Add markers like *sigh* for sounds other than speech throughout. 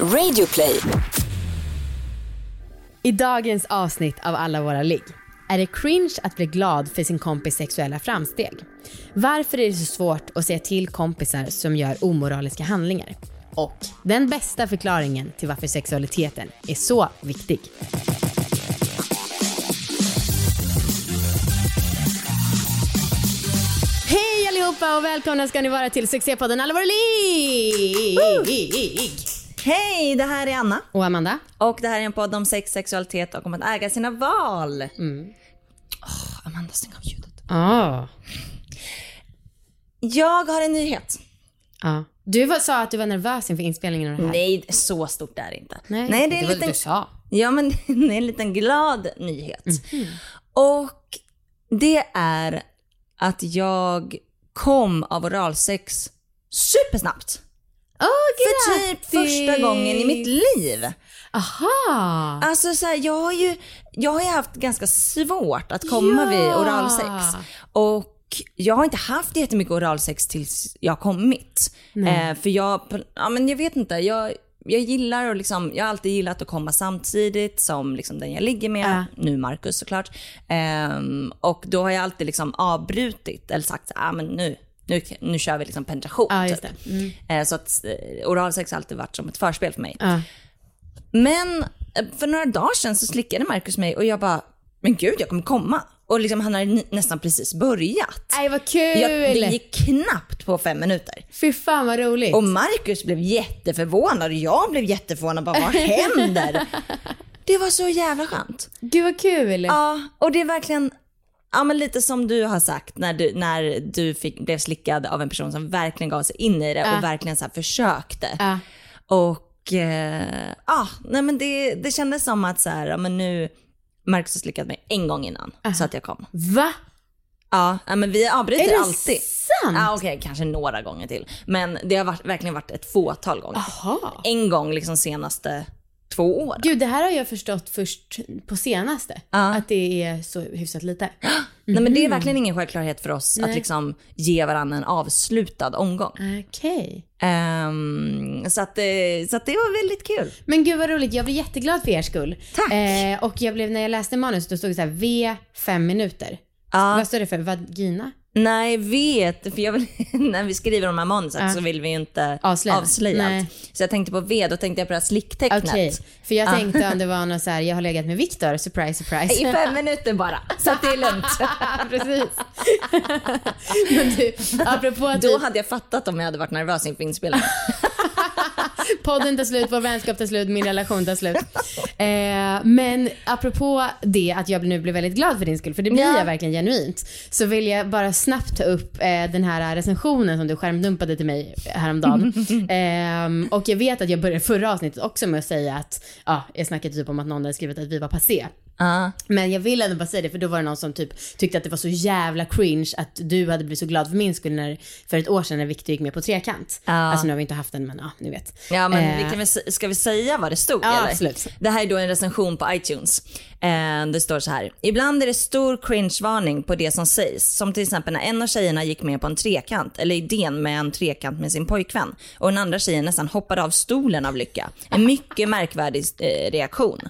Radioplay. I dagens avsnitt av Alla våra ligg är det cringe att bli glad för sin kompis sexuella framsteg. Varför är det så svårt att säga till kompisar som gör omoraliska handlingar? Och den bästa förklaringen till varför sexualiteten är så viktig. Hej allihopa och välkomna ska ni vara till succépodden Alla våra ligg! Hej, det här är Anna. Och Amanda. Och det här är en podd om sex, sexualitet och om att äga sina val. Mm. Oh, Amanda, stäng av ljudet. Ah. Jag har en nyhet. Ja. Du var, sa att du var nervös inför inspelningen av det här. Nej, så stort är det inte. Nej, Nej det är det var liten, du sa. Ja, men *laughs* det är en liten glad nyhet. Mhm. Och det är att jag kom av oralsex supersnabbt. Åh, För typ första gången i mitt liv. Aha! Alltså så här, jag har ju jag har ju haft ganska svårt att komma Ja. vid oralsex. Och jag har inte haft jättemycket oralsex tills jag har kommit. Eh, för jag, ja men jag vet inte, jag, jag gillar och liksom, jag har alltid gillat att komma samtidigt som liksom den jag ligger med, Ja. nu Marcus såklart. Ehm, och då har jag alltid liksom avbrutit eller sagt ah, men nu, nu, nu kör vi liksom penetration. Just typ. Mm. Eh, så att eh, oralsex har alltid varit som ett förspel för mig. Ja. Men eh, för några dagar sedan så slickade Marcus mig och jag bara, men gud jag kommer komma. Och liksom han ni- nästan precis börjat. Nej vad kul! Jag, det gick knappt på fem minuter. Fy fan vad roligt. Och Marcus blev jätteförvånad och jag blev jätteförvånad. Bara, vad händer? *laughs* Det var så jävla skönt. Gud vad kul. Ja, och det är verkligen, ja men lite som du har sagt när du, när du fick, blev slickad av en person som verkligen gav sig in i det Ja. och verkligen så försökte. Ja. Och eh, ja, nej men det, det kändes som att så här, ja, men nu, Marcus har slickat mig en gång innan så att jag kom. Va? Ja, men vi avbryter Är det alltid. sant? Ja, okej, kanske några gånger till. Men det har varit, verkligen varit ett fåtal gånger. Jaha. En gång liksom senaste två åren. Gud det här har jag förstått först på senaste. Ja. Att det är så hyfsat lite. *gasps* Nej men det är verkligen ingen självklarhet för oss Nej. att liksom ge varandra en avslutad omgång. Okej. Ehm, så, att, det- så att det var väldigt kul. Men gud vad roligt, jag blir jätteglad för er skull. Tack. Eh, och jag blev, när jag läste manus då stod det så här V fem minuter. Ja. Vad står det för? Vagina? Nej, vet. För jag vill, *laughs* när vi skriver de här manuset Ja. så vill vi ju inte Avslöja. avslöja, allt. Så jag tänkte på V, då tänkte jag på det här slicktecknet. Okej. För jag Ja. tänkte om det *laughs* var något så här, jag har legat med Viktor, surprise surprise. I fem minuter bara, så att det är lugnt. *laughs* Precis. Men du, apropå att Då hade jag fattat om jag hade varit nervös inför inspelningen. Podden tar slut, vår vänskap tar slut, min relation tar slut. Eh, men apropå det att jag nu blir väldigt glad för din skull, för det blir Ja. jag verkligen genuint, så vill jag bara snabbt ta upp eh, den här recensionen som du skärmdumpade till mig häromdagen. *laughs* eh, och jag vet att jag började förra avsnittet också med att säga att, ja, jag snackade typ om att någon hade skrivit att vi var passé. Ja. Men jag vill ändå bara säga det för då var det någon som typ tyckte att det var så jävla cringe att du hade blivit så glad för min skull när, för ett år sedan när Victor gick med på trekant. Ja. Alltså nu har vi inte haft den men ja, ni vet. Ja men Eh, vi s- ska vi säga vad det stod Ja, eller? absolut. Det här är då en recension på iTunes. Eh, det står så här. Ibland är det stor cringe-varning på det som sägs. Som till exempel när en av tjejerna gick med på en trekant, eller idén med en trekant med sin pojkvän. Och den andra tjejen nästan hoppade av stolen av lycka. En mycket märkvärdig eh, reaktion.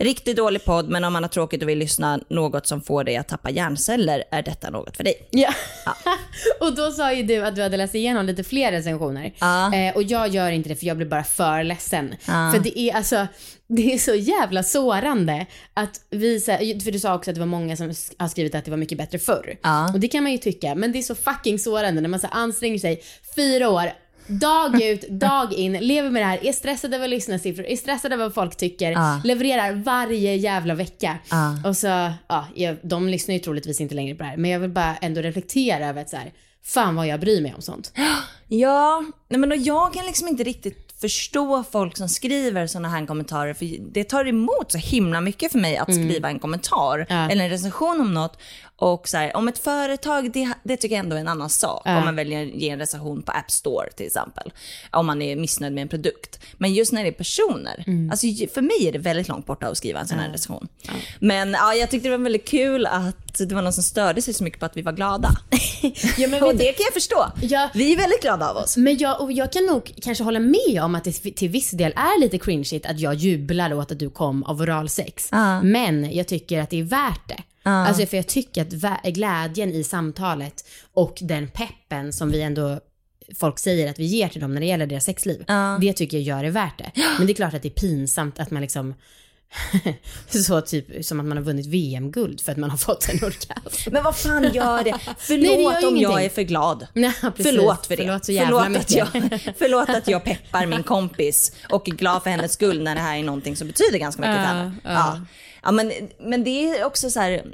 Riktigt dålig podd, men om man har tråkigt och vill lyssna något som får dig att tappa hjärnceller är detta något för dig. Ja. *laughs* och då sa ju du att du hade läst igenom lite fler recensioner. Ja. Eh, och jag gör inte det för jag blir bara för ledsen. Ja. För det är alltså, det är så jävla sårande att visa, för du sa också att det var många som har skrivit att det var mycket bättre förr. Ja. Och det kan man ju tycka, men det är så fucking sårande när man så anstränger sig fyra år Dag ut, dag in, lever med det här, är stressad över lyssnarsiffror, är stressad över vad folk tycker, Ja. levererar varje jävla vecka. Ja. Och så, ja, de lyssnar ju troligtvis inte längre på det här, men jag vill bara ändå reflektera över att så här, fan vad jag bryr mig om sånt. Ja, nej men och jag kan liksom inte riktigt förstå folk som skriver sådana här kommentarer för det tar emot så himla mycket för mig att skriva en kommentar Ja. eller en recension om något Och så här, om ett företag, det, det tycker jag ändå är en annan sak. Ja. Om man väljer att ge en recension på App Store till exempel. Om man är missnöjd med en produkt. Men just när det är personer, Mm. alltså för mig är det väldigt långt borta att skriva en sån här recension. Men ja, jag tyckte det var väldigt kul att det var någon som störde sig så mycket på att vi var glada. Ja, men *laughs* och det kan jag förstå. Ja. Vi är väldigt glada av oss. Men jag, och jag kan nog kanske hålla med om att det till viss del är lite cringeigt att jag jublar åt att du kom av oralsex. Men jag tycker att det är värt det. Alltså för jag tycker att glädjen i samtalet och den peppen som vi ändå folk säger att vi ger till dem när det gäller deras sexliv. Det tycker jag gör det värt det. Men det är klart att det är pinsamt att man liksom *laughs* så typ som att man har vunnit VM-guld för att man har fått en orgasm. Men vad fan gör det? Förlåt *laughs* Nej, det gör om jag ingenting. är för glad. *laughs* Nej. Förlåt för det. Förlåt så jävla förlåt, att jag, förlåt att jag peppar min kompis och är glad för hennes skull när det här är någonting som betyder ganska mycket för henne. ja. Ja. Ja, men, men det är också så här,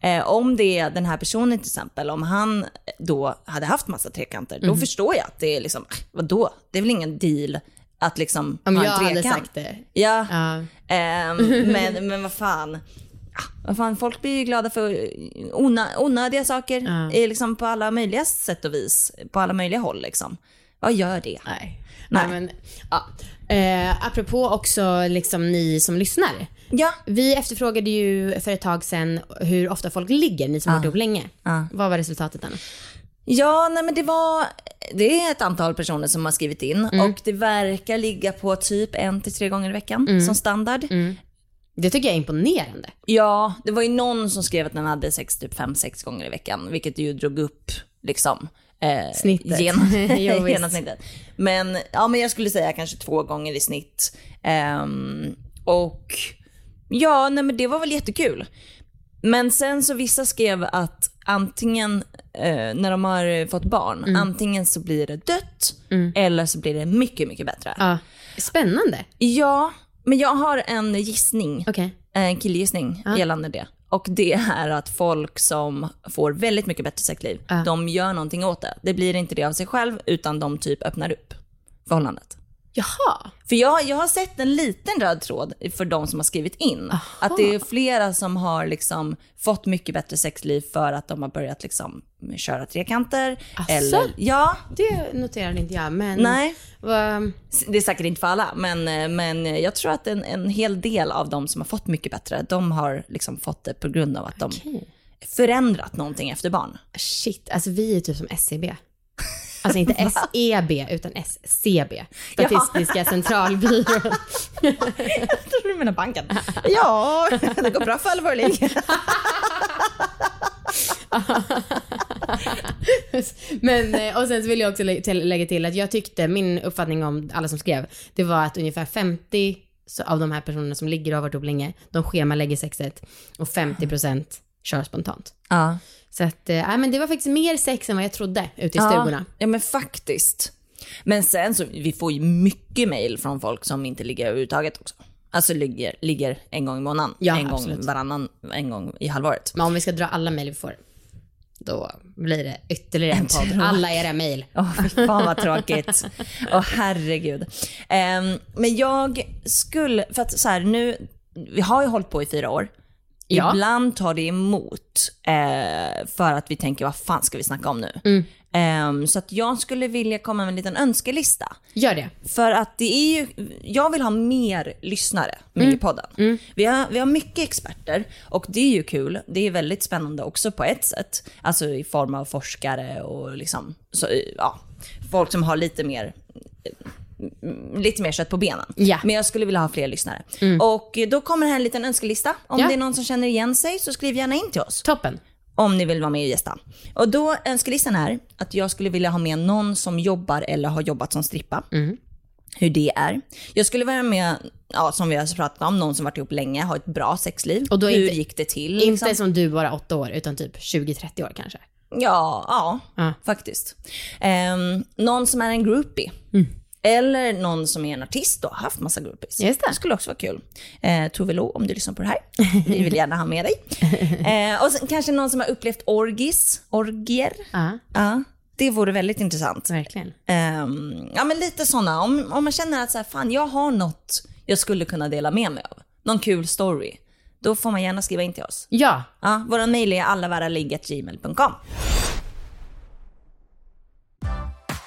eh, om det är den här personen till exempel, om han då hade haft massa trekanter, Mhm. då förstår jag att det är liksom, vadå? Det är väl ingen deal att liksom Om ha jag en hade trekant. sagt det. Ja, Ja. Ehm, *laughs* men, men vad fan. Ah, Vad fan, folk blir ju glada för onö, onödiga saker Ja. eh, liksom på alla möjliga sätt och vis. På alla möjliga håll liksom. Vad gör det? Nej. Nej. Nej. men, ja. eh, apropå också liksom ni som lyssnar. Ja. Vi efterfrågade ju för ett tag sedan hur ofta folk ligger, ni som varit ihop länge. Ja. Vad var resultatet Anna? Ja, nej men det var, det är ett antal personer som har skrivit in och det verkar ligga på typ en till tre gånger i veckan som standard. Det tycker jag är imponerande. Ja, det var ju någon som skrev att den hade sex typ fem, sex gånger i veckan, vilket ju drog upp liksom eh, Snittet. *laughs* *laughs* Visst. genomsnittet. Men, ja, men jag skulle säga kanske två gånger i snitt. Ehm, och ja, nej men det var väl jättekul. Men sen så vissa skrev att antingen eh, när de har fått barn, Mm. antingen så blir det dött eller så blir det mycket, mycket bättre. Ja. Spännande. Ja, men jag har en gissning Okej. en killgissning gällande det. Och det är att folk som får väldigt mycket bättre sexliv, Ja. de gör någonting åt det. Det blir inte det av sig själv, utan de typ öppnar upp förhållandet. Jaha. För jag, jag har sett en liten röd tråd för de som har skrivit in. Att det är flera som har liksom fått mycket bättre sexliv för att de har börjat liksom köra trekanter. Asså? Eller, ja, Det noterade inte jag, men... nej. Vad- Det är säkert inte för alla, men, eh, men jag tror att en, en hel del av de som har fått mycket bättre, de har liksom fått det på grund av att de Okej. förändrat någonting efter barn. Shit, alltså vi är typ som SCB. *laughs* Alltså inte *laughs* SEB utan SCB. Statistiska *laughs* centralbyrån. Jag tror du menar banken. *laughs* Ja, det går bra för ligg. Men, eh, och sen så vill jag också lä- lägga till att jag tyckte, min uppfattning om alla som skrev, det var att ungefär 50 så- av de här personerna som ligger och har varit ihop länge, de schemalägger sexet och 50% kör spontant. Ja. Så att, nej men det var faktiskt mer sex än vad jag trodde ute i stugorna. Ja, men faktiskt. Men sen så, vi får ju mycket mail från folk som inte ligger överhuvudtaget också. Alltså ligger, ligger en gång i månaden, Ja, en absolut. gång varannan, en gång i halvåret. Men om vi ska dra alla mejl vi får, då blir det ytterligare en podd. Alla era mejl. Åh, fy fan vad *laughs* tråkigt. Åh, herregud. Ehm, men jag skulle, för att så här, nu, vi har ju hållit på i fyra år. Ja. Ibland tar det emot eh, för att vi tänker, vad fan ska vi snacka om nu? Mm. Ehm, så att jag skulle vilja komma med en liten önskelista. Gör det. För att det är ju, jag vill ha mer lyssnare med Mm. i podden. Vi, har, vi har mycket experter och det är ju kul. Det är väldigt spännande också på ett sätt. Alltså i form av forskare och liksom, så, ja, folk som har lite mer mm, lite mer kött på benen. Mm. Men jag skulle vilja ha fler lyssnare. Och då kommer här en liten önskelista. Om Ja. det är någon som känner igen sig så skriv gärna in till oss Toppen. om ni vill vara med och gästa. Och då önskelistan är att jag skulle vilja ha med någon som jobbar eller har jobbat som strippa. Mm. Hur det är. Jag skulle vara med, ja, som vi har pratat om, någon som varit ihop länge, har ett bra sexliv. Och då Hur inte- gick det till? liksom? Inte som du bara åtta år, utan typ 20-30 år kanske. Ja, ja, Ja. faktiskt. Ehm, någon som är en groupie. Eller någon som är en artist och har haft massa groupies. Just det. skulle också vara kul. Eh, Tove Lo, om du lyssnar på det här. *laughs* Vi vill gärna ha med dig. Eh, och sen kanske någon som har upplevt orgis, orgier. Ja, Ja, det vore väldigt intressant. verkligen. Ehm, ja, men lite sådana. Om, om man känner att så här, fan, jag har något jag skulle kunna dela med mig av. Någon kul story. då får man gärna skriva in till oss. Ja, Ja, vår mejl är allavaraligg.gmail.com.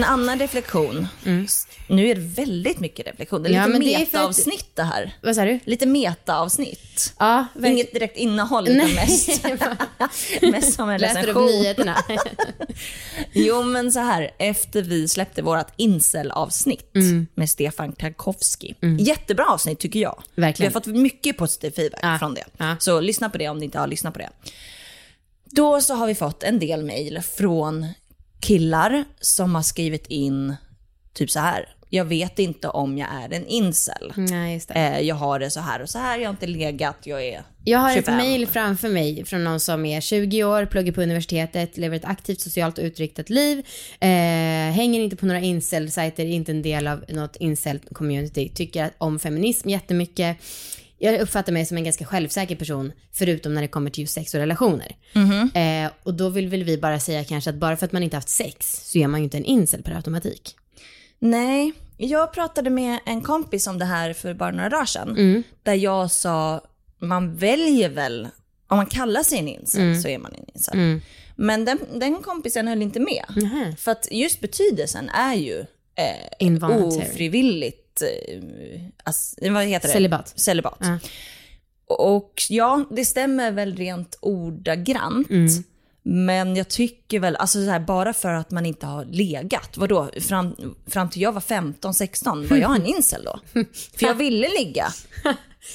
En annan reflektion. Nu är det väldigt mycket reflektion. Det är Ja, lite men det att- metaavsnitt det här. vad sa du? Lite metaavsnitt. Ja, verkligen. Inget direkt innehåll utan mest, *laughs* mest som en Läser upp recension. nyheterna. *laughs* Jo men så här, efter vi släppte vårt incel-avsnitt Mm. med Stefan Krakowski. Jättebra avsnitt tycker jag. Verkligen. Vi har fått mycket positiv feedback Ja. från det. Ja. Så lyssna på det om ni inte har lyssnat på det. Då så har vi fått en del mejl från killar som har skrivit in typ så här. Jag vet inte om jag är en incel. Nej. Eh, jag har det så här och så här, jag har inte legat, jag är Jag har 25. ett mejl framför mig från någon som är 20 år, pluggar på universitetet, lever ett aktivt socialt och utriktat liv, eh, hänger inte på några incel-sajter, är inte en del av något incel-community, tycker om feminism jättemycket. Jag uppfattar mig som en ganska självsäker person, förutom när det kommer till just sex och relationer. Eh, och då vill väl vi bara säga kanske att bara för att man inte haft sex så är man ju inte en incel per automatik. Nej, jag pratade med en kompis om det här för bara några dagar sedan. Mm. Där jag sa, man väljer väl, om man kallar sig en incel Mm. så är man en incel. Men den, den kompisen höll inte med. För att just betydelsen är ju eh, ofrivilligt, eh, ass, vad heter det? Celibat. Celibat. Ja. Och ja, det stämmer väl rent ordagrant. Mm. Men jag tycker väl, alltså så här, bara för att man inte har legat, vadå, fram, fram till jag var 15-16, var jag en incel då? *laughs* För jag ville ligga.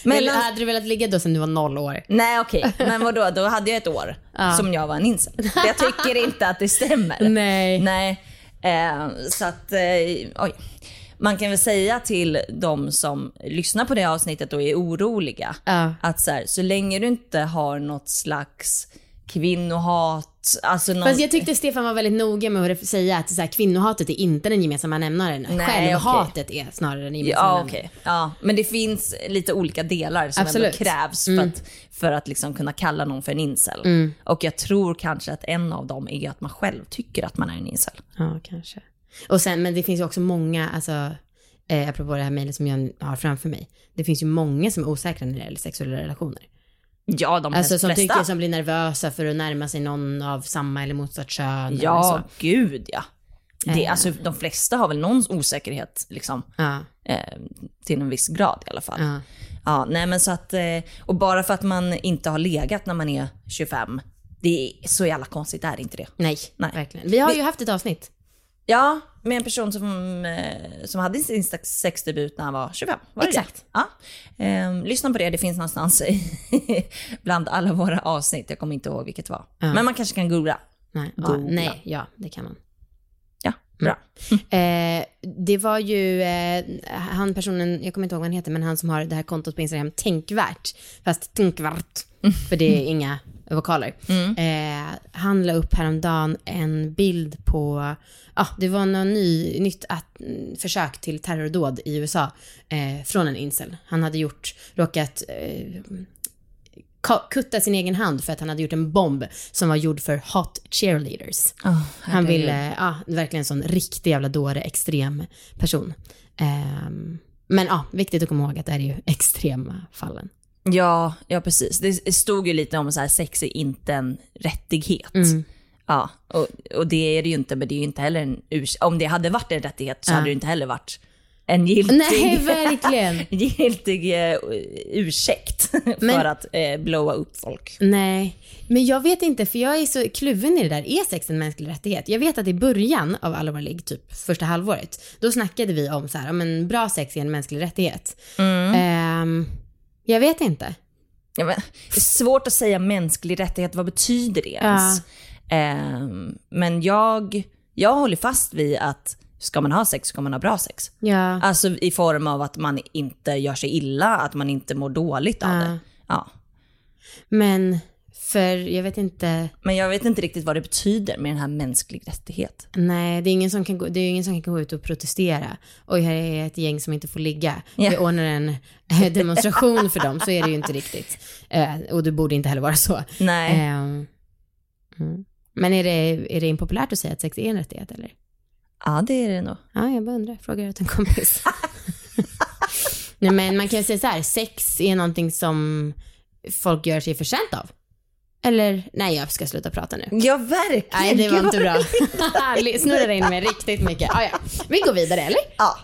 Mellan, hade du velat ligga då sen du var noll år? nej okej, men vadå, då hade jag ett år *laughs* som jag var en incel. Jag tycker inte att det stämmer. *laughs* Nej. Nej, eh, så att, eh, oj. Man kan väl säga till de som lyssnar på det avsnittet och är oroliga, Ja. att så, här, så länge du inte har något slags kvinnohat, alltså någon... Fast jag tyckte Stefan var väldigt noga med att säga att så här, kvinnohatet är inte den gemensamma nämnaren. Nej, Självhatet är snarare den gemensamma Ja, nämnaren. okej. Ja, men det finns lite olika delar som Absolut. ändå krävs för att, för att liksom kunna kalla någon för en incel. Och jag tror kanske att en av dem är att man själv tycker att man är en incel. Ja, kanske. Och sen, men det finns ju också många, alltså, eh, apropå det här mejlet som jag har framför mig. Det finns ju många som är osäkra när det gäller sexuella relationer. Ja, de Alltså som flesta. tycker, som blir nervösa för att närma sig någon av samma eller motsatt kön. Ja, gud ja. Det, Eh. alltså, de flesta har väl någon osäkerhet liksom, Ja, eh, till en viss grad i alla fall. ja. Ja, nej men så att, eh, och bara för att man inte har legat när man är 25, det är så jävla konstigt är inte det. Nej, Nej. verkligen. Vi har ju haft ett avsnitt. Ja, med en person som, eh, som hade sin sexdebut när han var 25. Var det Exakt. Det? Ja. Eh, lyssna på det, det finns någonstans *laughs* bland alla våra avsnitt. Jag kommer inte ihåg vilket det var. Ja. Men man kanske kan googla. Nej, ja, Googla. nej, ja, det kan man. Ja, bra. Eh, det var ju eh, han personen, jag kommer inte ihåg vad han heter, men han som har det här kontot på Instagram, Tänkvärt. Fast Tänkvärt, för det är inga vokaler. Eh, han la upp häromdagen en bild på, ja det var något ny, nytt att, mm, försök till terrordåd i USA eh, från en incel. Han hade gjort, råkat eh, kutta sin egen hand för att han hade gjort en bomb som var gjord för hot cheerleaders. Han herregud. ville, ja, verkligen en sån riktig jävla dåre, extrem person. Ehm, men ja, viktigt att komma ihåg att det här är ju *laughs* extrema fallen. Ja, ja precis. Det stod ju lite om så här, sex är inte en rättighet. Ja, och, och det är det ju inte, men det är ju inte heller en urs- Om det hade varit en rättighet så Ja. hade det inte heller varit en giltig, Nej, verkligen. *laughs* giltig eh, ursäkt *laughs* Men- för att eh, blowa upp folk. Nej, men jag vet inte, för jag är så kluven i det där. Är sex en mänsklig rättighet? Jag vet att i början av ligg, typ första halvåret, då snackade vi om så här, men bra sex är en mänsklig rättighet. Ehm, jag vet inte. Ja, men, det är svårt att säga mänsklig rättighet, vad betyder det ens? Ehm, men jag, jag håller fast vid att ska man ha sex ska man ha bra sex. Ja. Alltså i form av att man inte gör sig illa, att man inte mår dåligt av Ja. det. Ja. Men För jag vet inte, Men jag vet inte riktigt vad det betyder med den här mänsklig rättighet. nej det är ingen som kan gå, det är ingen som kan gå ut och protestera. Och här är ett gäng som inte får ligga. Ja. Vi ordnar en eh, demonstration för dem, så är det ju inte riktigt. Eh, och det borde inte heller vara så. Nej. Ehm, mm. Men är det, är det impopulärt att säga att sex är en rättighet eller? Ja, det är det nog. Ja, jag bara undrar. Frågar åt en kompis. *laughs* Nej, men man kan säga så här, sex är någonting som folk gör sig förtjänt av. Eller, nej jag ska sluta prata nu. Ja, verkligen. Nej, det var inte bra. *laughs* Snurrar in mig riktigt mycket. Ah, ja. Vi går vidare, eller? Ja.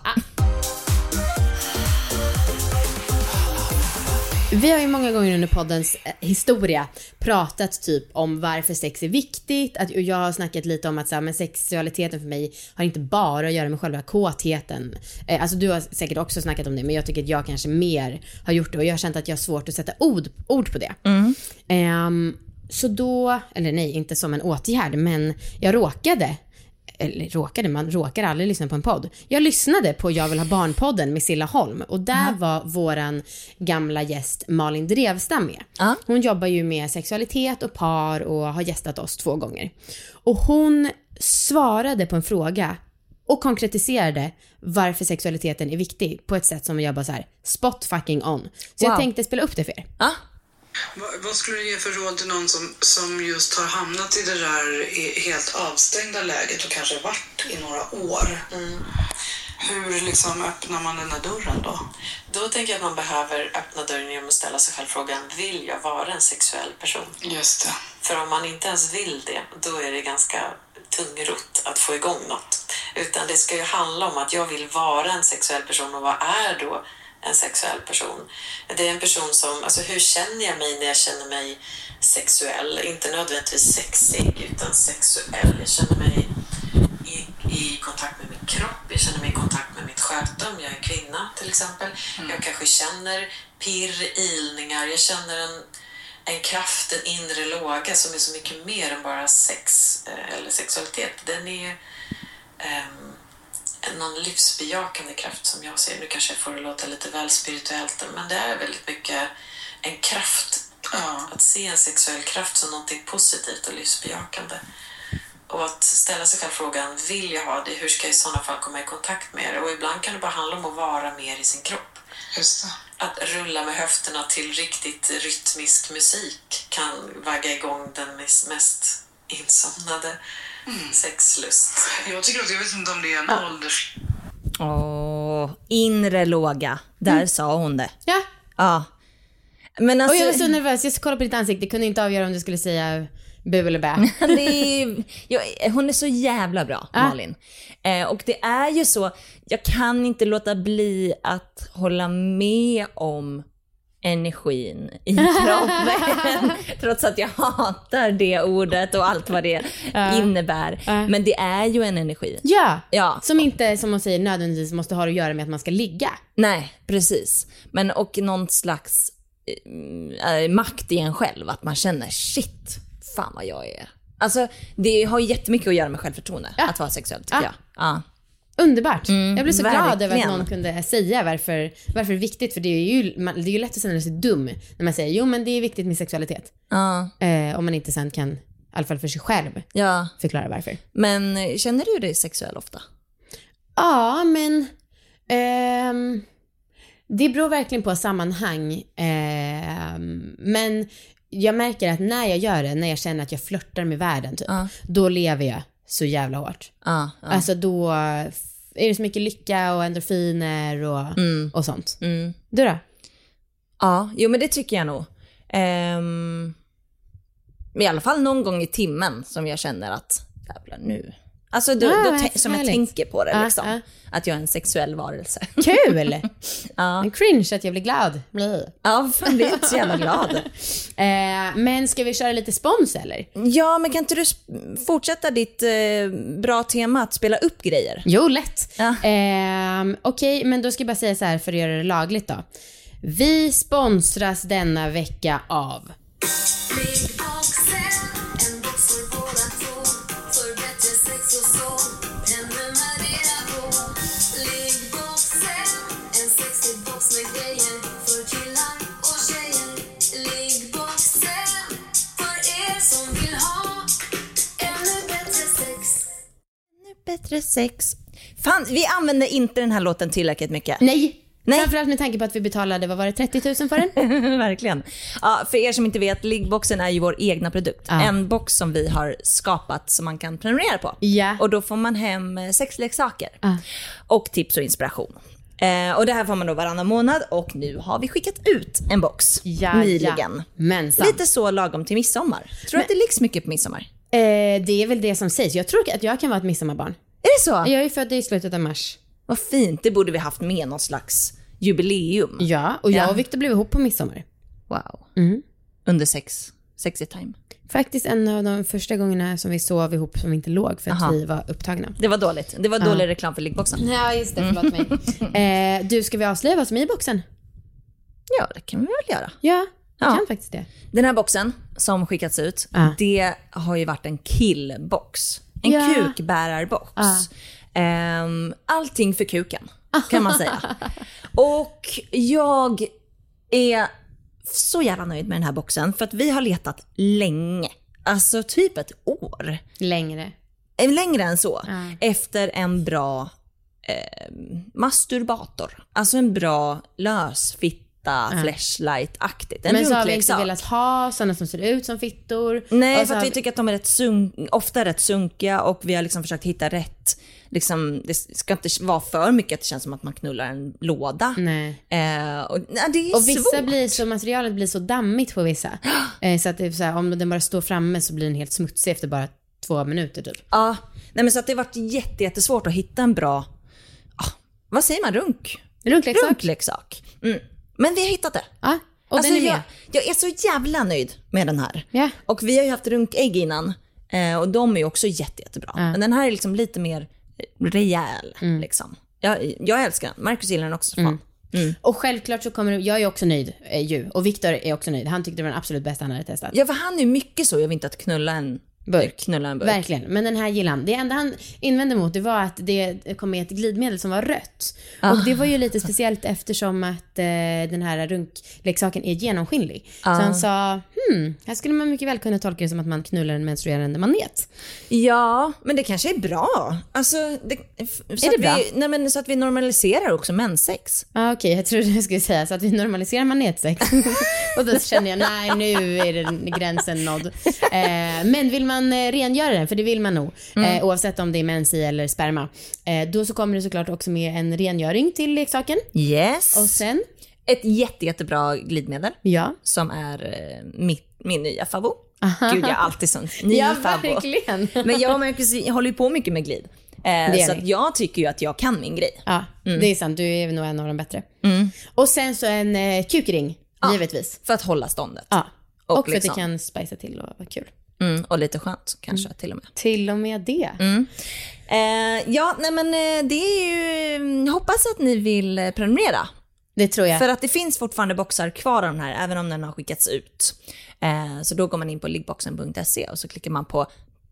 Vi har ju många gånger under poddens eh, historia pratat typ om varför sex är viktigt. Att, och jag har snackat lite om att så här, men sexualiteten för mig har inte bara att göra med själva kåtheten. Eh, alltså du har säkert också snackat om det men jag tycker att jag kanske mer har gjort det och jag har känt att jag har svårt att sätta ord, ord på det. Ehm, så då, eller nej inte som en åtgärd men jag råkade eller råkade, man råkar aldrig lyssna på en podd. Jag lyssnade på Jag vill ha barnpodden med Silla Holm och där var våran gamla gäst Malin Drevstam med. Ja. Hon jobbar ju med sexualitet och par och har gästat oss två gånger. Och hon svarade på en fråga och konkretiserade varför sexualiteten är viktig på ett sätt som jag bara så här spot fucking on. Så jag Wow. tänkte spela upp det för er. Ja. Vad, skulle du ge för råd till någon som, som just har hamnat i det där helt avstängda läget och kanske varit i några år? Hur liksom öppnar man den där dörren då? Då tänker jag att man behöver öppna dörren genom att ställa sig själv frågan, vill jag vara en sexuell person? Just det. För om man inte ens vill det, då är det ganska tungrott att få igång något. Utan det ska ju handla om att jag vill vara en sexuell person och vad är då en sexuell person? Det är en person som, alltså hur känner jag mig när jag känner mig sexuell? Inte nödvändigtvis sexig, utan sexuell. Jag känner mig i, i kontakt med min kropp, jag känner mig i kontakt med mitt sköte om jag är kvinna till exempel. Jag kanske känner pirr, ilningar, jag känner en, en kraft, en inre låga som är så mycket mer än bara sex eh, eller sexualitet. Den är en- någon livsbejakande kraft som jag ser. Nu kanske jag får det låta lite väl spirituellt, men det är väldigt mycket en kraft. Ja. Att se en sexuell kraft som någonting positivt och livsbejakande. Och att ställa sig själv frågan, vill jag ha det? Hur ska jag i sådana fall komma i kontakt med det? Och ibland kan det bara handla om att vara mer i sin kropp. Att rulla med höfterna till riktigt rytmisk musik kan vagga igång den mes- mest insomnade sexlust. Jag tycker också, jag vet inte om det är en ålders... Åh, inre låga. Där sa hon det. Ja, Ja. Men och alltså, jag var så nervös. Jag kollade på ditt ansikte, kunde inte avgöra om du skulle säga bu eller bä. *laughs* det är, jag, hon är så jävla bra, Malin. Eh, och det är ju så, jag kan inte låta bli att hålla med om energin i *laughs* kroppen. trots att jag hatar det ordet och allt vad det innebär. Men det är ju en energi. Ja, Ja. som inte, som hon säger, nödvändigtvis måste ha att göra med att man ska ligga. Nej, precis. Men och någon slags eh, makt i en själv, att man känner shit, fan vad jag är. Alltså det har jättemycket att göra med självförtroende, att vara sexuell tycker Ja. jag. Ja. Underbart. jag blev så glad över att verkligen. någon kunde säga varför, varför det är viktigt. För det är, ju, man, det är ju lätt att känna sig dum när man säger jo men det är viktigt med sexualitet. Ja, Eh, om man inte sen kan, i alla fall för sig själv, ja. förklara varför. Men eh, känner du dig sexuell ofta? Ja, men ehm, det beror verkligen på sammanhang. Ehm, men jag märker att när jag gör det, när jag känner att jag flörtar med världen typ, Ja. då lever jag så jävla hårt. Ja, ja. Alltså då är det så mycket lycka och endorfiner och, och sånt. Mm. Du då? Ja, jo men det tycker jag nog. Ehm, I alla fall någon gång i timmen som jag känner att, jävlar nu. Alltså då, Ah, då som jag tänker på det Ah, liksom. ah. Att jag är en sexuell varelse. *laughs* Kul! Ja. En cringe att jag blir glad. Bli. Ja, fan blir inte så jävla glad. *laughs* Eh, men ska vi köra lite spons eller? Ja, men kan inte du fortsätta ditt eh, bra tema att spela upp grejer? Jo, lätt. Ja. Ehm, Okej, men då ska jag bara säga så här för att göra det lagligt då. Vi sponsras denna vecka av bättre sex. Fan, vi använder inte den här låten tillräckligt mycket. Nej. Nej. Framförallt med tanke på att vi betalade, vad var det, 30 000 för den? *laughs* Verkligen. Ja, för er som inte vet, liggboxen är ju vår egna produkt. Ja. En box som vi har skapat som man kan prenumerera på. Ja. Och då får man hem eh, sexleksaker. Ja. Och tips och inspiration. Eh, och det här får man då varannan månad och nu har vi skickat ut en box nyligen. Mensan. Lite så lagom till midsommar. Tror du att det liggs mycket på midsommar? Eh, det är väl det som sägs. Jag tror att jag kan vara ett midsommarbarn. Är det så? Jag är född i slutet av mars. Vad fint, det borde vi haft med någon slags jubileum. Ja, och jag Ja. och Viktor blev ihop på midsommar. Wow. Mm. Under sex, sexy time. Faktiskt en av de första gångerna som vi sov ihop som vi inte låg för att Aha. vi var upptagna. Det var dåligt. Det var dålig reklam för liggboxen. Ja, just det. Förlåt mig. eh, du, ska vi avslöja vad som är i boxen? Ja, det kan vi väl göra. Ja, Ja. kan faktiskt det. Den här boxen som skickats ut, Ja. det har ju varit en killbox. En Ja. kukbärarbox. Ja. Ehm, allting för kuken, kan man säga. *laughs* Och jag är så jävla nöjd med den här boxen, för att vi har letat länge. Alltså typ ett år. Längre. Eh, Längre än så. Ja. Efter en bra eh, masturbator. Alltså en bra lösfitta, flashlight-aktigt. En Men så har vi inte velat ha sådana som ser ut som fittor. Nej, för att vi tycker att de är rätt sunk- ofta rätt sunkiga och vi har liksom försökt hitta rätt, liksom, det ska inte vara för mycket att det känns som att man knullar en låda. Nej. Eh, och, ja, det är Och vissa svårt. blir så, materialet blir så dammigt på vissa. *gasps* Eh, så att det så här, om den bara står framme så blir den helt smutsig efter bara två minuter typ. Ja, nej men så att det har varit jätte, jättesvårt att hitta en bra, ah, vad säger man, runk? Runkleksak. Runkleksak. Mm. Men vi har hittat det. Ja, och Alltså, den är med. jag, jag är så jävla nöjd med den här. Ja. Och vi har ju haft runkägg innan eh, och de är ju också jätte, jättebra. Men den här är liksom lite mer rejäl. Mm. Liksom. Jag, jag älskar den. Marcus gillar den också. Fan. Och självklart så kommer jag är också nöjd eh, ju. Och Viktor är också nöjd. Han tyckte det var den absolut bästa han hade testat. Ja, för han är mycket så. Jag vill inte att knulla en Burk. Knulla en burk. Verkligen. Men den här gillar han. Det enda han invände mot det var att det kom med ett glidmedel som var rött. Ah. Och det var ju lite speciellt eftersom att eh, den här runkleksaken är genomskinlig. Ah. Så han sa, hmm, här skulle man mycket väl kunna tolka det som att man knullar en menstruerande manet. Ja, men det kanske är bra. Alltså, det, så, det att bra? Vi, nej, men så att vi normaliserar också menssex. Ja ah, okej, jag trodde jag skulle säga så att vi normaliserar manetsex. *laughs* och då kände jag, nej nu är den gränsen nådd. Eh, men vill man eh, rengöra den, för det vill man nog, Mm. eh, oavsett om det är mens i eller sperma, eh, då så kommer det såklart också med en rengöring till leksaken. Yes. Och sen, Ett jätte, jättebra glidmedel ja. som är eh, mitt, min nya favvo. Gud, jag är alltid sån. *laughs* Ny Ja, verkligen. *laughs* Men jag och Marcus jag håller ju på mycket med glid. Eh, så jag tycker ju att jag kan min grej. Ja, det är sant. Du är nog en av de bättre. Och sen så en eh, kukring, givetvis. För att hålla ståndet. Ja. Och, Och för att det liksom- kan spicea till och vara kul. Mm, och lite skönt kanske till och med. Till och med det. Eh, ja, nej men eh, det är ju... mm, Jag hoppas att ni vill eh, prenumerera. Det tror jag. För att det finns fortfarande boxar kvar av den här, även om den har skickats ut. Eh, så då går man in på liggboxen.se och så klickar man på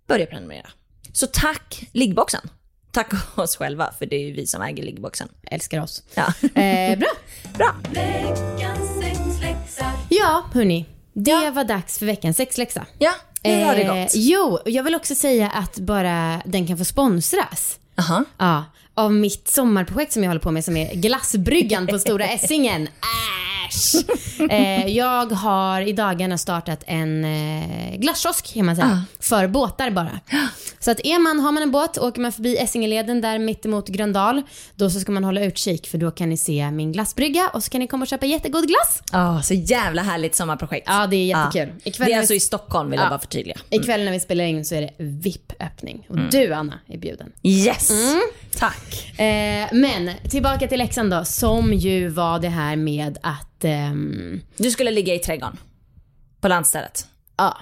börja prenumerera. Så tack liggboxen. Tack *laughs* oss själva, för det är ju vi som äger liggboxen. Älskar oss. Ja. *laughs* Eh, bra. *laughs* Bra. Veckans sexläxa. Ja, hörni. Det var dags för veckans sexläxa. Ja, hur har det Eh, gått? Jo, jag vill också säga att bara den kan få sponsras. Aha. Ja, av mitt sommarprojekt som jag håller på med som är Glassbryggan på Stora *laughs* Essingen. Äsch! Eh, jag har i dagarna startat en eh, glasskiosk kan man säga. För båtar bara. Så att är man, har man en båt, åker man förbi Essingeleden där mittemot Gröndal, då så ska man hålla utkik för då kan ni se min glassbrygga och så kan ni komma och köpa jättegod glass. Ja, så jävla härligt sommarprojekt. Ja, det är jättekul. Ja. Ikväll Det är vi- alltså i Stockholm, vill Ja. jag bara förtydliga. Ikväll när vi spelar in så är det VIP-öppning. Och du Anna är bjuden. Yes! Tack. Eh, men tillbaka till läxan då, som ju var det här med att, ehm, Du skulle ligga i trädgården. På landstället. ja,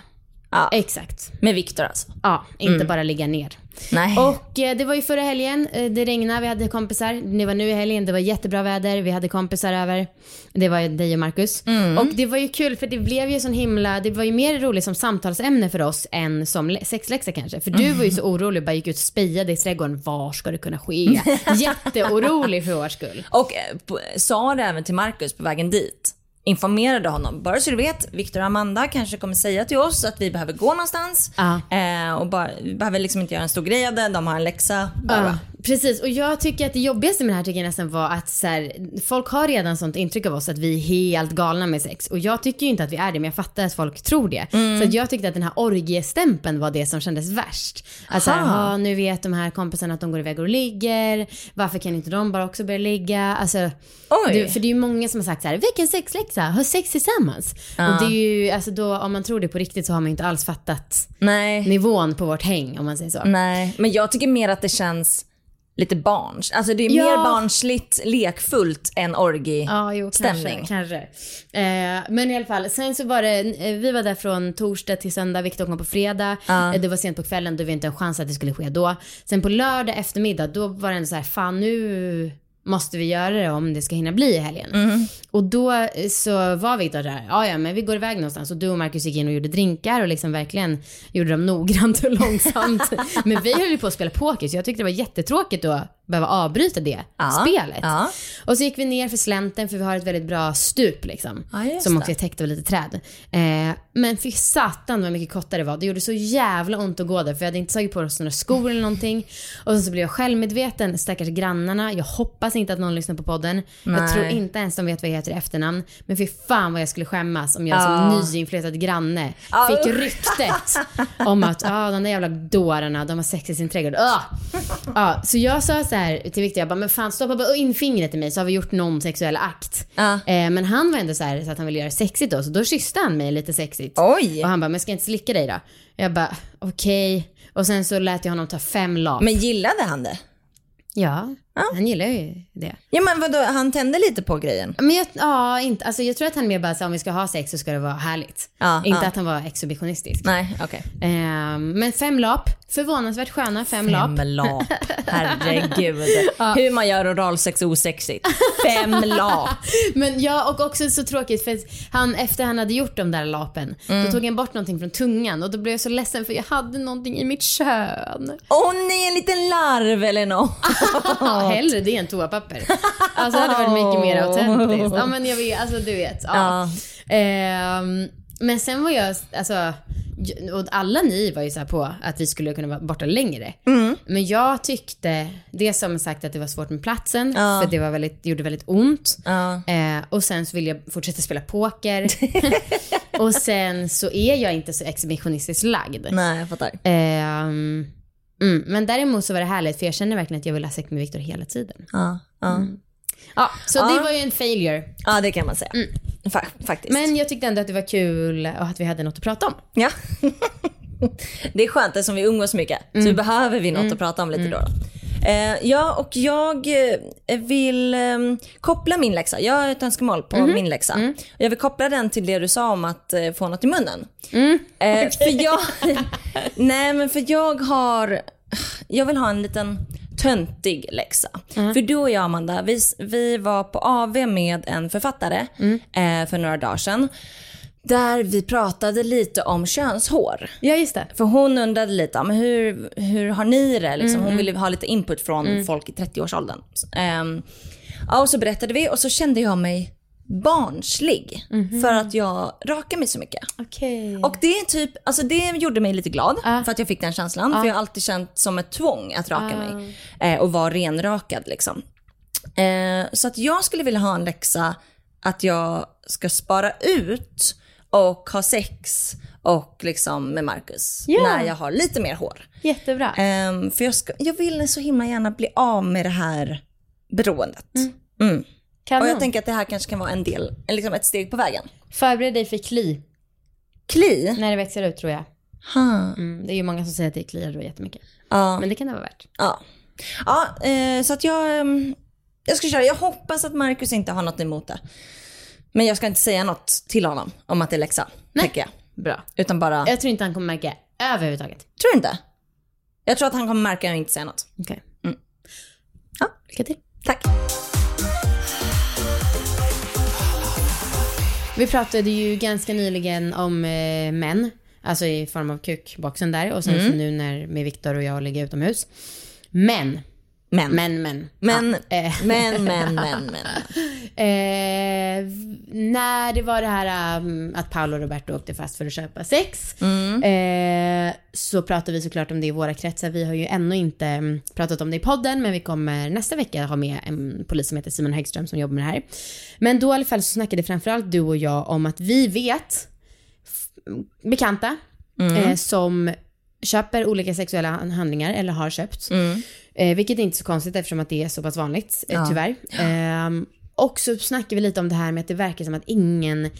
Ja. exakt. Med Viktor alltså. Ja, inte bara ligga ner. Nej. Och eh, det var ju förra helgen, eh, det regnade, vi hade kompisar. Det var nu i helgen, det var jättebra väder, vi hade kompisar över. Det var ju dig och Marcus. Och det var ju kul för det blev ju sån himla, det var ju mer roligt som samtalsämne för oss än som lä- sexläxa kanske. För du var ju så orolig bara gick ut och spejade i trädgården, var ska det kunna ske? *laughs* Jätteorolig för vår skull. Och eh, sa det även till Marcus på vägen dit. Informerade honom. Bara så du vet, Victor och Amanda kanske kommer säga till oss att vi behöver gå någonstans. Ja. Eh, och bara, vi behöver liksom inte göra en stor grej av det, de har en läxa. Bara. Ja, precis. Och jag tycker att det jobbigaste med den här artikeln nästan var att så här, folk har redan sånt intryck av oss att vi är helt galna med sex. Och jag tycker ju inte att vi är det, men jag fattar att folk tror det. Mm. Så att jag tyckte att den här orgiestämpeln var det som kändes värst. Att så här. "Ja, nu vet de här kompisarna att de går iväg och ligger. Varför kan inte de bara också börja ligga? Alltså, det, för det är ju många som har sagt så här, vilken sexläxa, ha sex tillsammans. Och det är ju, alltså då, om man tror det på riktigt så har man inte alls fattat Nej. nivån på vårt häng om man säger så. Nej, men jag tycker mer att det känns lite barns. Alltså det är Ja. mer barnsligt, lekfullt än orgi Ja, kanske. kanske. Eh, men i alla fall, sen så var det, eh, vi var där från torsdag till söndag, Viktor kom på fredag. Eh, det var sent på kvällen, då var inte en chans att det skulle ske då. Sen på lördag eftermiddag, då var det ändå så här, fan nu måste vi göra det om det ska hinna bli i helgen. Mm. Och då eh, så var Viktor där, ja ja men vi går iväg någonstans och du och Marcus gick in och gjorde drinkar och liksom verkligen gjorde dem noggrant och *laughs* långsamt. men vi höll ju på att spela poker så jag tyckte det var jättetråkigt att behöva avbryta det Ja, spelet. ja. Och så gick vi ner för slänten för vi har ett väldigt bra stup liksom. Ja, som också är täckt av lite träd. Eh, men fy satan vad mycket kottar det var. Det gjorde så jävla ont att gå där för vi hade inte tagit på oss några skor eller någonting. Och så, blev jag självmedveten, stackars grannarna. Jag hoppas inte att någon lyssnar på podden. Jag Nej. tror inte ens de vet vad jag heter i efternamn. Men fy fan vad jag skulle skämmas om jag Ja. som nyinflyttad granne fick ryktet om att ah, de där jävla dårarna, de har sex i sin trädgård. Ah! Ja, så jag sa så här till Victor, jag bara, men fan stoppa bara in fingret i mig så har vi gjort någon sexuell akt. Ja. Eh, men han var ändå så här så att han ville göra sexigt då, så då kysste han mig lite sexigt. Oj! Och han bara, men ska jag inte slicka dig då? Jag bara, okej. Och sen så lät jag honom ta fem lap. Men gillade han det? ja, han gillar ju det. Ja men vadå, han tände lite på grejen? Men jag, ja, inte, alltså jag tror att han mer bara sa om vi ska ha sex så ska det vara härligt. Ja, inte ja. att han var exhibitionistisk. Nej, okej. Ehm, men fem lap, förvånansvärt sköna fem, lap. Fem lap. *laughs* Herregud. Hur man gör oralsex osexigt. Fem lap. *laughs* Men ja, och också så tråkigt för han, efter han hade gjort de där lapen, Mm. då tog han bort någonting från tungan och då blev jag så ledsen för jag hade någonting i mitt kön. Åh nej, en liten larv eller något. *laughs* Ja, hellre det än toapapper. Alltså det hade varit mycket mer autentiskt. Ja men jag vet, alltså du vet. Ja. Ehm, men sen var jag, alltså, och alla ni var ju så här på att vi skulle kunna vara borta längre. Mm. Men jag tyckte, det som sagt att det var svårt med platsen, Ja. för det var väldigt, det gjorde väldigt ont. Ja. Eh, och sen så vill jag fortsätta spela poker. *laughs* och sen så är jag inte så exhibitionistiskt lagd. Nej, jag fattar. Ehm, mm, men däremot så var det härligt för jag känner verkligen att jag vill ha sex med Viktor hela tiden. Ja, ja. Ja, så Ja. det var ju en failure. ja det kan man säga. Fa- faktiskt. Men jag tyckte ändå att det var kul och att vi hade något att prata om. Ja. *laughs* det är skönt eftersom vi umgås mycket. Så behöver vi något att prata om lite då. då. Eh, ja, och jag eh, vill eh, koppla min läxa. Jag har ett önskemål på min läxa. Jag vill koppla den till det du sa om att eh, få något i munnen. Eh, *laughs* för jag, *laughs* nej men för jag har, jag vill ha en liten töntig läxa. För du och jag Amanda, vi, vi var på AV med en författare eh, för några dagar sedan. Där vi pratade lite om könshår. Ja, just det. För hon undrade lite, men hur, hur har ni det? Liksom, hon ville ha lite input från folk i 30-årsåldern. Um, ja, och så berättade vi och så kände jag mig barnslig för att jag rakar mig så mycket. Okej. Och det är typ, alltså det gjorde mig lite glad Ja. för att jag fick den känslan. För jag har alltid känt som ett tvång att raka mig eh, och vara renrakad liksom. Eh, så att jag skulle vilja ha en läxa att jag ska spara ut och ha sex och liksom med Marcus Ja. när jag har lite mer hår. Jättebra. Ehm, för jag, ska, jag vill så himla gärna bli av med det här beroendet. Mm. Kanon. Och jag tänker att det här kanske kan vara en del, liksom ett steg på vägen. Förbered dig för kli Kli? när det växer ut tror jag. Mm, det är ju många som säger att det kliar då jättemycket. Ja. Men det kan det vara värt. Ja, ja eh, så att jag, ehm, jag ska köra. Jag hoppas att Marcus inte har något emot det. Men jag ska inte säga något till honom om att det är läxa, tänker jag. Bra. Utan bara, Jag tror inte han kommer märka överhuvudtaget. tror du inte? Jag tror att han kommer märka att jag inte säger något. Okej. Mm. Ja. Lycka till. Tack. Vi pratade ju ganska nyligen om eh, män, alltså i form av kukboxen där och sen så nu när med Viktor och jag ligger utomhus. Men Men. Men, men. Men, Ja, eh. men, men, men, men. *laughs* Eh, när det var det här um, att Paolo och Roberto åkte fast för att köpa sex. Mm. Eh, så pratade vi såklart om det i våra kretsar. Vi har ju ännu inte mm, pratat om det i podden men vi kommer nästa vecka ha med en polis som heter Simon Häggström som jobbar med det här. Men då i alla fall så snackade framförallt du och jag om att vi vet bekanta Mm. eh, som köper olika sexuella handlingar eller har köpt. Eh, vilket är inte så konstigt eftersom att det är så pass vanligt, eh, Ja. tyvärr. Ehm, och så snackar vi lite om det här med att det verkar som att ingen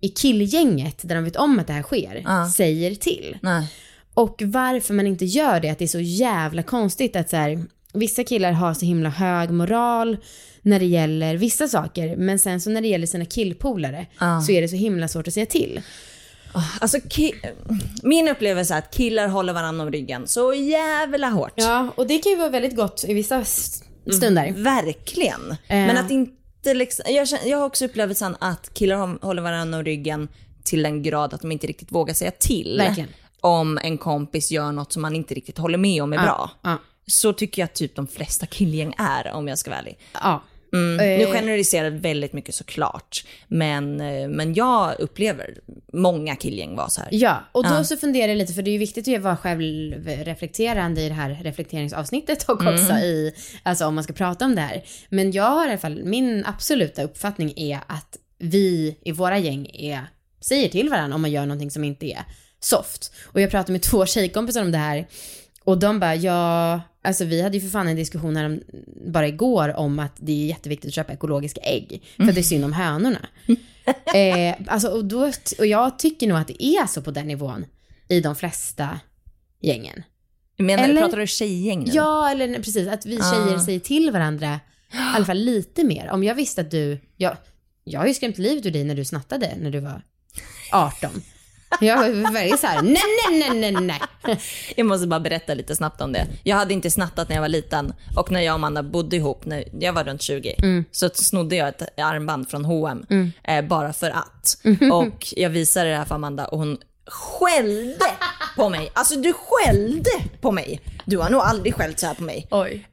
i killgänget, där de vet om att det här sker, Ja. säger till. Nej. Och varför man inte gör det, att det är så jävla konstigt att så här, vissa killar har så himla hög moral när det gäller vissa saker, men sen så när det gäller sina killpolare Ja. så är det så himla svårt att säga till. Alltså, ki- min upplevelse är att killar håller varandra om ryggen så jävla hårt. Ja, och det kan ju vara väldigt gott i vissa s- stunder. Verkligen. Eh. Men att inte liksom, jag, jag har också upplevelsen att killar hå- håller varandra om ryggen till den grad att de inte riktigt vågar säga till. Verkligen. Om en kompis gör något som man inte riktigt håller med om är bra. Ja. Så tycker jag typ de flesta killgäng är om jag ska vara ärlig. Ja. Mm. Nu Eh. generaliserar jag väldigt mycket såklart. Men, eh, men jag upplever många killgäng var så här. Ja, och då Ja. så funderar jag lite, för det är ju viktigt att vara självreflekterande i det här reflekteringsavsnittet och också i, alltså om man ska prata om det här. Men jag har i alla fall, min absoluta uppfattning är att vi i våra gäng är, säger till varandra om man gör någonting som inte är soft. Och jag pratade med två tjejkompisar om det här och de bara, ja, alltså vi hade ju för fan en diskussion här om, bara igår om att det är jätteviktigt att köpa ekologiska ägg. För att det är synd om hönorna. *laughs* eh, alltså, och, då, och jag tycker nog att det är så på den nivån i de flesta gängen. Menar, Eller- Pratar du tjejgäng nu? Ja, eller precis, att vi tjejer Ah. säger till varandra i alla fall lite mer. Om jag visste att du, jag, jag har ju skrämt livet ur dig när du snattade när du var 18. Jag var väldigt så här, nej, nej, nej, nej, nej. Jag måste bara berätta lite snabbt om det. Jag hade inte snattat när jag var liten och när jag och Amanda bodde ihop, när jag var runt 20, Mm. så snodde jag ett armband från H&M eh, bara för att. Mm. Och jag visade det här för Amanda och hon skällde på mig. Alltså du skällde på mig. Du har nog aldrig skällt så här på mig.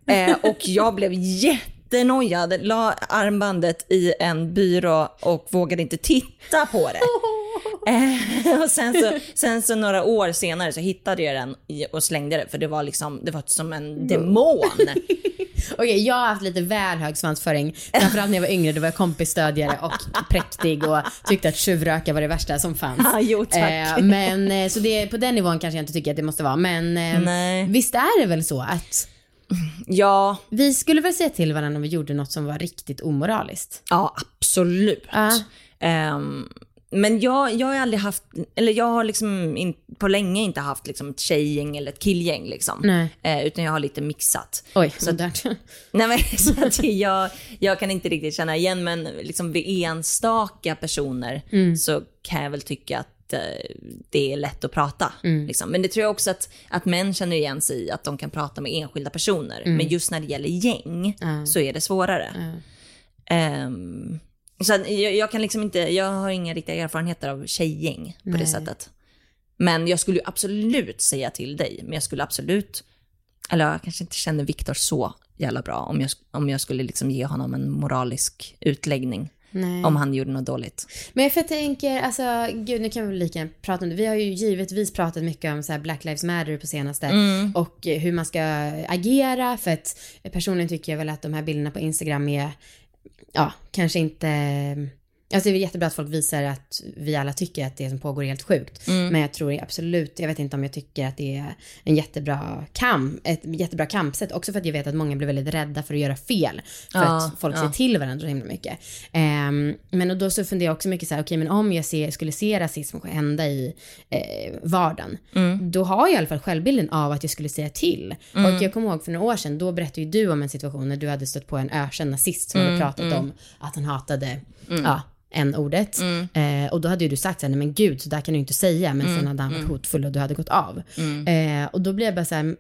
Eh, och jag blev jättenojad, la armbandet i en byrå och vågade inte titta på det. Eh, *laughs* och sen så, sen så några år senare så hittade jag den och slängde det för det var liksom, det var som en demon. *laughs* Okej, jag har haft lite väl hög svansföring. Framförallt när jag var yngre, då var jag kompisstödjare och präktig och tyckte att tjuvröka var det värsta som fanns. Ja, jo. Eh, men eh, så det, på den nivån kanske jag inte tycker att det måste vara. Men eh, visst är det väl så att Ja, vi skulle väl säga till varandra om vi gjorde något som var riktigt omoraliskt. ja absolut. Ja. Ehm, men jag, jag har aldrig haft, eller jag har liksom in, på länge inte haft liksom ett tjejgäng eller ett killgäng liksom. Eh, utan jag har lite mixat. Oj, Så där. *laughs* Nej men så att jag, jag kan inte riktigt känna igen men liksom vid enstaka personer så kan jag väl tycka att eh, det är lätt att prata. Liksom. Men det tror jag också att, att män känner igen sig i, att de kan prata med enskilda personer. Men just när det gäller gäng så är det svårare. Ehm, så jag, jag kan liksom inte, jag har inga riktiga erfarenheter av tjejgäng på det sättet. Men jag skulle ju absolut säga till dig, men jag skulle absolut, eller jag kanske inte känner Viktor så jävla bra om jag, om jag skulle liksom ge honom en moralisk utläggning. Nej. Om han gjorde något dåligt. Men för jag tänker, alltså gud nu kan vi lika gärna prata om det. Vi har ju givetvis pratat mycket om så här Black Lives Matter på senaste och eh, hur man ska agera för att personligen tycker jag väl att de här bilderna på Instagram är, ja, kanske inte Alltså det är jättebra att folk visar att vi alla tycker att det som pågår är helt sjukt. Men jag tror absolut, jag vet inte om jag tycker att det är en jättebra kamp, ett jättebra kampsätt. Också för att jag vet att många blir väldigt rädda för att göra fel. För Ja, att folk ja. ser till varandra så himla mycket. Ehm, men och då så funderar jag också mycket så här, okej men om jag ser, skulle se rasism hända i eh, vardagen, då har jag i alla fall självbilden av att jag skulle säga till. Och jag kommer ihåg för några år sedan, då berättade ju du om en situation när du hade stött på en ökänd nazist som hade pratat om att han hatade, ja, en ordet eh, och då hade ju du sagt såhär, nej men gud, så där kan du inte säga. Men sen hade han varit hotfull och du hade gått av. Eh, och då blev jag bara såhär,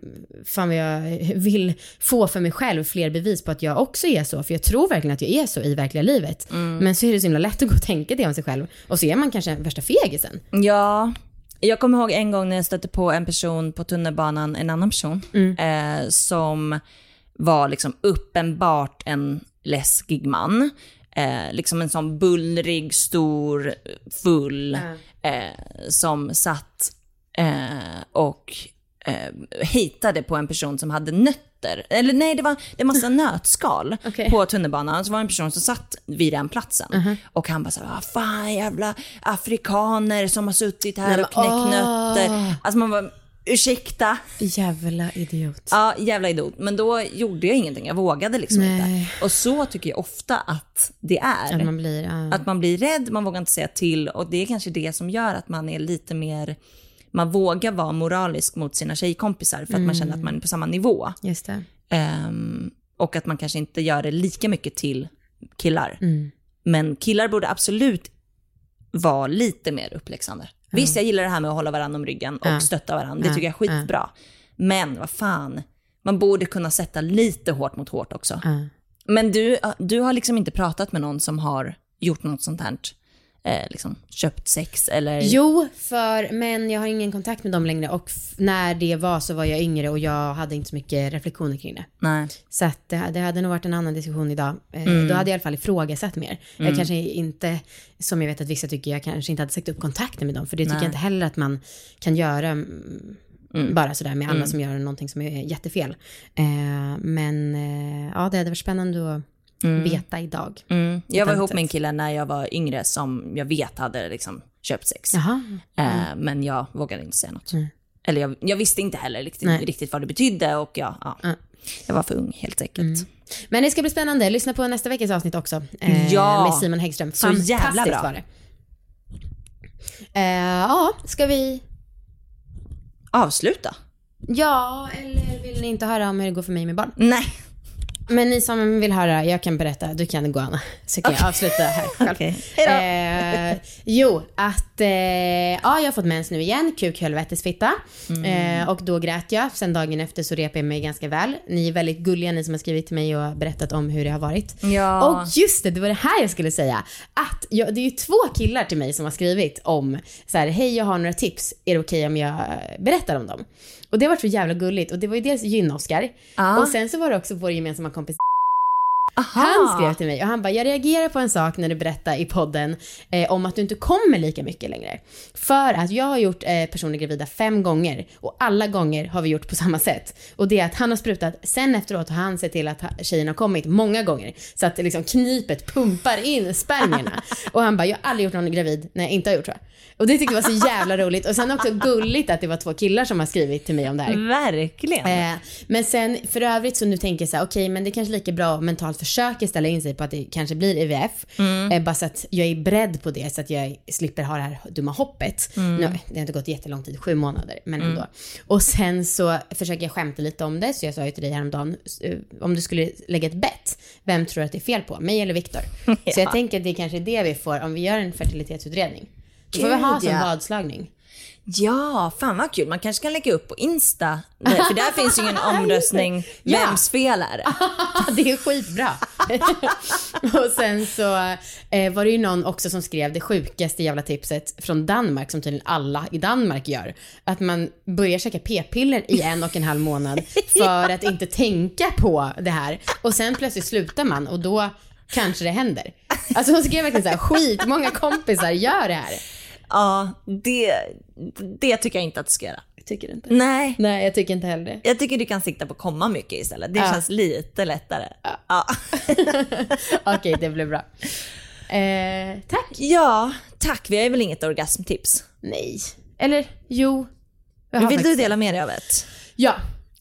fan vad jag *laughs* vill få för mig själv fler bevis på att jag också är så. För jag tror verkligen att jag är så i verkliga livet. Men så är det så himla lätt att gå och tänka det om sig själv. Och så är man kanske värsta fegisen. Ja, jag kommer ihåg en gång när jag stötte på en person på tunnelbanan, en annan person, eh, som var liksom uppenbart en läskig man. Eh, liksom en sån bullrig, stor, full, eh, som satt eh, och eh, hitade på en person som hade nötter. Eller nej, det var, det var massa *laughs* nötskal Okej. på tunnelbanan. Så var det en person som satt vid den platsen. Och han bara så här, "Vad fan jävla afrikaner som har suttit här Nej, och knäckt nötter. Alltså man bara, ursäkta. Jävla idiot. Ja, jävla idiot. Men då gjorde jag ingenting. Jag vågade liksom Nej. inte. Och så tycker jag ofta att det är. Att man blir... ja. Att man blir rädd, man vågar inte säga till och det är kanske det som gör att man är lite mer, man vågar vara moralisk mot sina tjejkompisar för att man känner att man är på samma nivå. Just det. Ehm, och att man kanske inte gör det lika mycket till killar. Mm. Men killar borde absolut vara lite mer uppläxande. Visst, jag gillar det här med att hålla varandra om ryggen och stötta varandra. Det tycker jag är skitbra. Men vad fan, man borde kunna sätta lite hårt mot hårt också. Men du, du har liksom inte pratat med någon som har gjort något sånt här, eh, liksom köpt sex eller? Jo, för, men jag har ingen kontakt med dem längre och när det var så var jag yngre och jag hade inte så mycket reflektioner kring det. Nej. Så att det, det hade nog varit en annan diskussion idag. Eh, Mm. Då hade jag i alla fall ifrågasatt mer. Jag kanske inte, som jag vet att vissa tycker, jag kanske inte hade sagt upp kontakten med dem. För det tycker Nej. jag inte heller att man kan göra mm, bara sådär med alla som gör någonting som är jättefel. Eh, men eh, ja, det hade varit spännande att veta idag. Mm. Jag var ihop med en kille när jag var yngre som jag vet hade liksom köpt sex. Jaha. Eh, men jag vågade inte säga något. Mm. Eller jag, jag visste inte heller riktigt, riktigt vad det betydde och jag, ja, Mm. jag var för ung helt enkelt. Men det ska bli spännande. Lyssna på nästa veckas avsnitt också. Eh, Ja. Med Simon Häggström. Så jävla bra. var det. Eh, ja, ska vi... Avsluta? Ja, eller vill ni inte höra om hur det går för mig med barn? Nej. Men ni som vill höra, jag kan berätta. Du kan gå Anna. Så kan jag avsluta här själv. Hejdå. Eh, jo, att eh, ja, jag har fått mens nu igen. Kuk, helvetes fitta. Eh, och då grät jag. Sen dagen efter så repade jag mig ganska väl. Ni är väldigt gulliga ni som har skrivit till mig och berättat om hur det har varit. Ja. Och just det, det var det här jag skulle säga. Att jag, det är ju två killar till mig som har skrivit om så här, hej jag har några tips, är det okej om jag berättar om dem? Och det varit så jävla gulligt och det var ju dels Gyn-Oskar Ja. och sen så var det också vår gemensamma kompis Aha. han skrev till mig och han bara, jag reagerar på en sak när du berättar i podden eh, om att du inte kommer lika mycket längre. För att jag har gjort eh, personer gravida fem gånger och alla gånger har vi gjort på *laughs* samma sätt. Och det är att han har sprutat, sen efteråt har han sett till att tjejen har kommit många gånger. Så att liksom knipet pumpar in spermierna. *laughs* och han bara, jag har aldrig gjort någon gravid när jag inte har gjort så. Och det tyckte jag var så jävla *laughs* roligt. Och sen också gulligt att det var två killar som har skrivit till mig om det här. Verkligen. Eh, men sen för övrigt så nu tänker jag så här, okej men det är kanske lika bra att mentalt försöka ställa in sig på att det kanske blir IVF. Eh, bara så att jag är beredd på det så att jag slipper ha det här dumma hoppet. Nu, det har inte gått jättelång tid, sju månader, men ändå. Och sen så försöker jag skämta lite om det, så jag sa ju till dig häromdagen, eh, om du skulle lägga ett bett, vem tror du att det är fel på? Mig eller Viktor? *laughs* Så jag tänker att det kanske är det vi får om vi gör en fertilitetsutredning. Då får vi ha som ja. vadslagning. Ja, fan vad kul. Man kanske kan lägga upp på Insta. Nej, För där finns ju ingen *laughs* omröstning. Ja. Vems fel är det? det är skitbra. *laughs* och sen så eh, var det ju någon också som skrev det sjukaste jävla tipset från Danmark som tydligen alla i Danmark gör. Att man börjar käka p-piller i en och en halv månad *laughs* för att inte tänka på det här. Och sen plötsligt slutar man och då kanske det händer. Alltså hon skrev verkligen så här, skitmånga kompisar gör det här. Ja, det, det tycker jag inte att du ska göra. Tycker inte? Nej. Nej, jag tycker inte heller det. Jag tycker du kan sikta på komma mycket istället. Det Ja. känns lite lättare. Ja. *laughs* Okej, det blir bra. Eh, tack. ja, tack. Vi har väl inget orgasmtips. Nej. Eller jo. Vill du dela med dig av ett? Ja.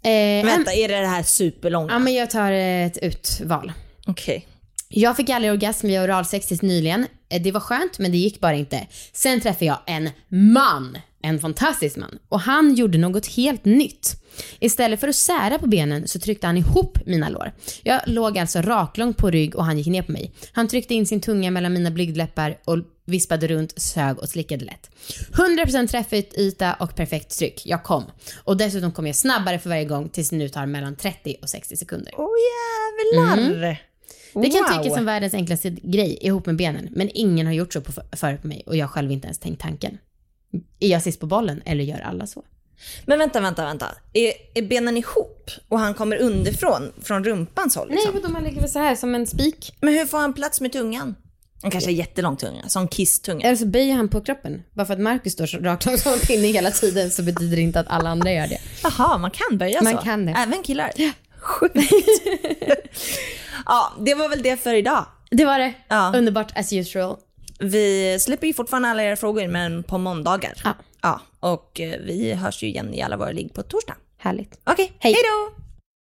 Eh, Vänta, är det det här superlånga? Ja, men jag tar ett utval. Okej. Jag fick aldrig orgasm via oralsex tills nyligen. Eh, Det var skönt, men det gick bara inte. Sen träffade jag en man. En fantastisk man. Och han gjorde något helt nytt. Istället för att sära på benen så tryckte han ihop mina lår. Jag låg alltså raklångt på rygg och han gick ner på mig. Han tryckte in sin tunga mellan mina blygdläppar och vispade runt, sög och slickade lätt. 100% träffyta och perfekt tryck. Jag kom. Och dessutom kom jag snabbare för varje gång tills det nu tar mellan 30 och 60 sekunder. Åh jävlar. Det kan Wow. tyckas som världens enklaste grej ihop med benen, men ingen har gjort så på, förut på mig och jag har själv inte ens tänkt tanken. Är jag sist på bollen eller gör alla så? Men vänta, vänta, vänta. Är, är benen ihop och han kommer underifrån, från rumpans håll liksom? Nej, vadå man ligger väl så här som en spik? Men hur får han plats med tungan? Han kanske har jättelång tunga, som Kiss-tunga. Eller så böjer han på kroppen. Bara för att Marcus står så rakt som en pinne hela tiden så betyder det inte att alla andra gör det. Jaha, man kan böja Man så? kan det. Även killar? Sjukt. *laughs* ja, det var väl det för idag. Det var det. Ja. Underbart as usual. Vi släpper ju fortfarande alla era frågor, men på måndagar. Ja. ja och eh, vi hörs ju igen i alla våra ligg på torsdag. Härligt. Okej, Hej. hej då!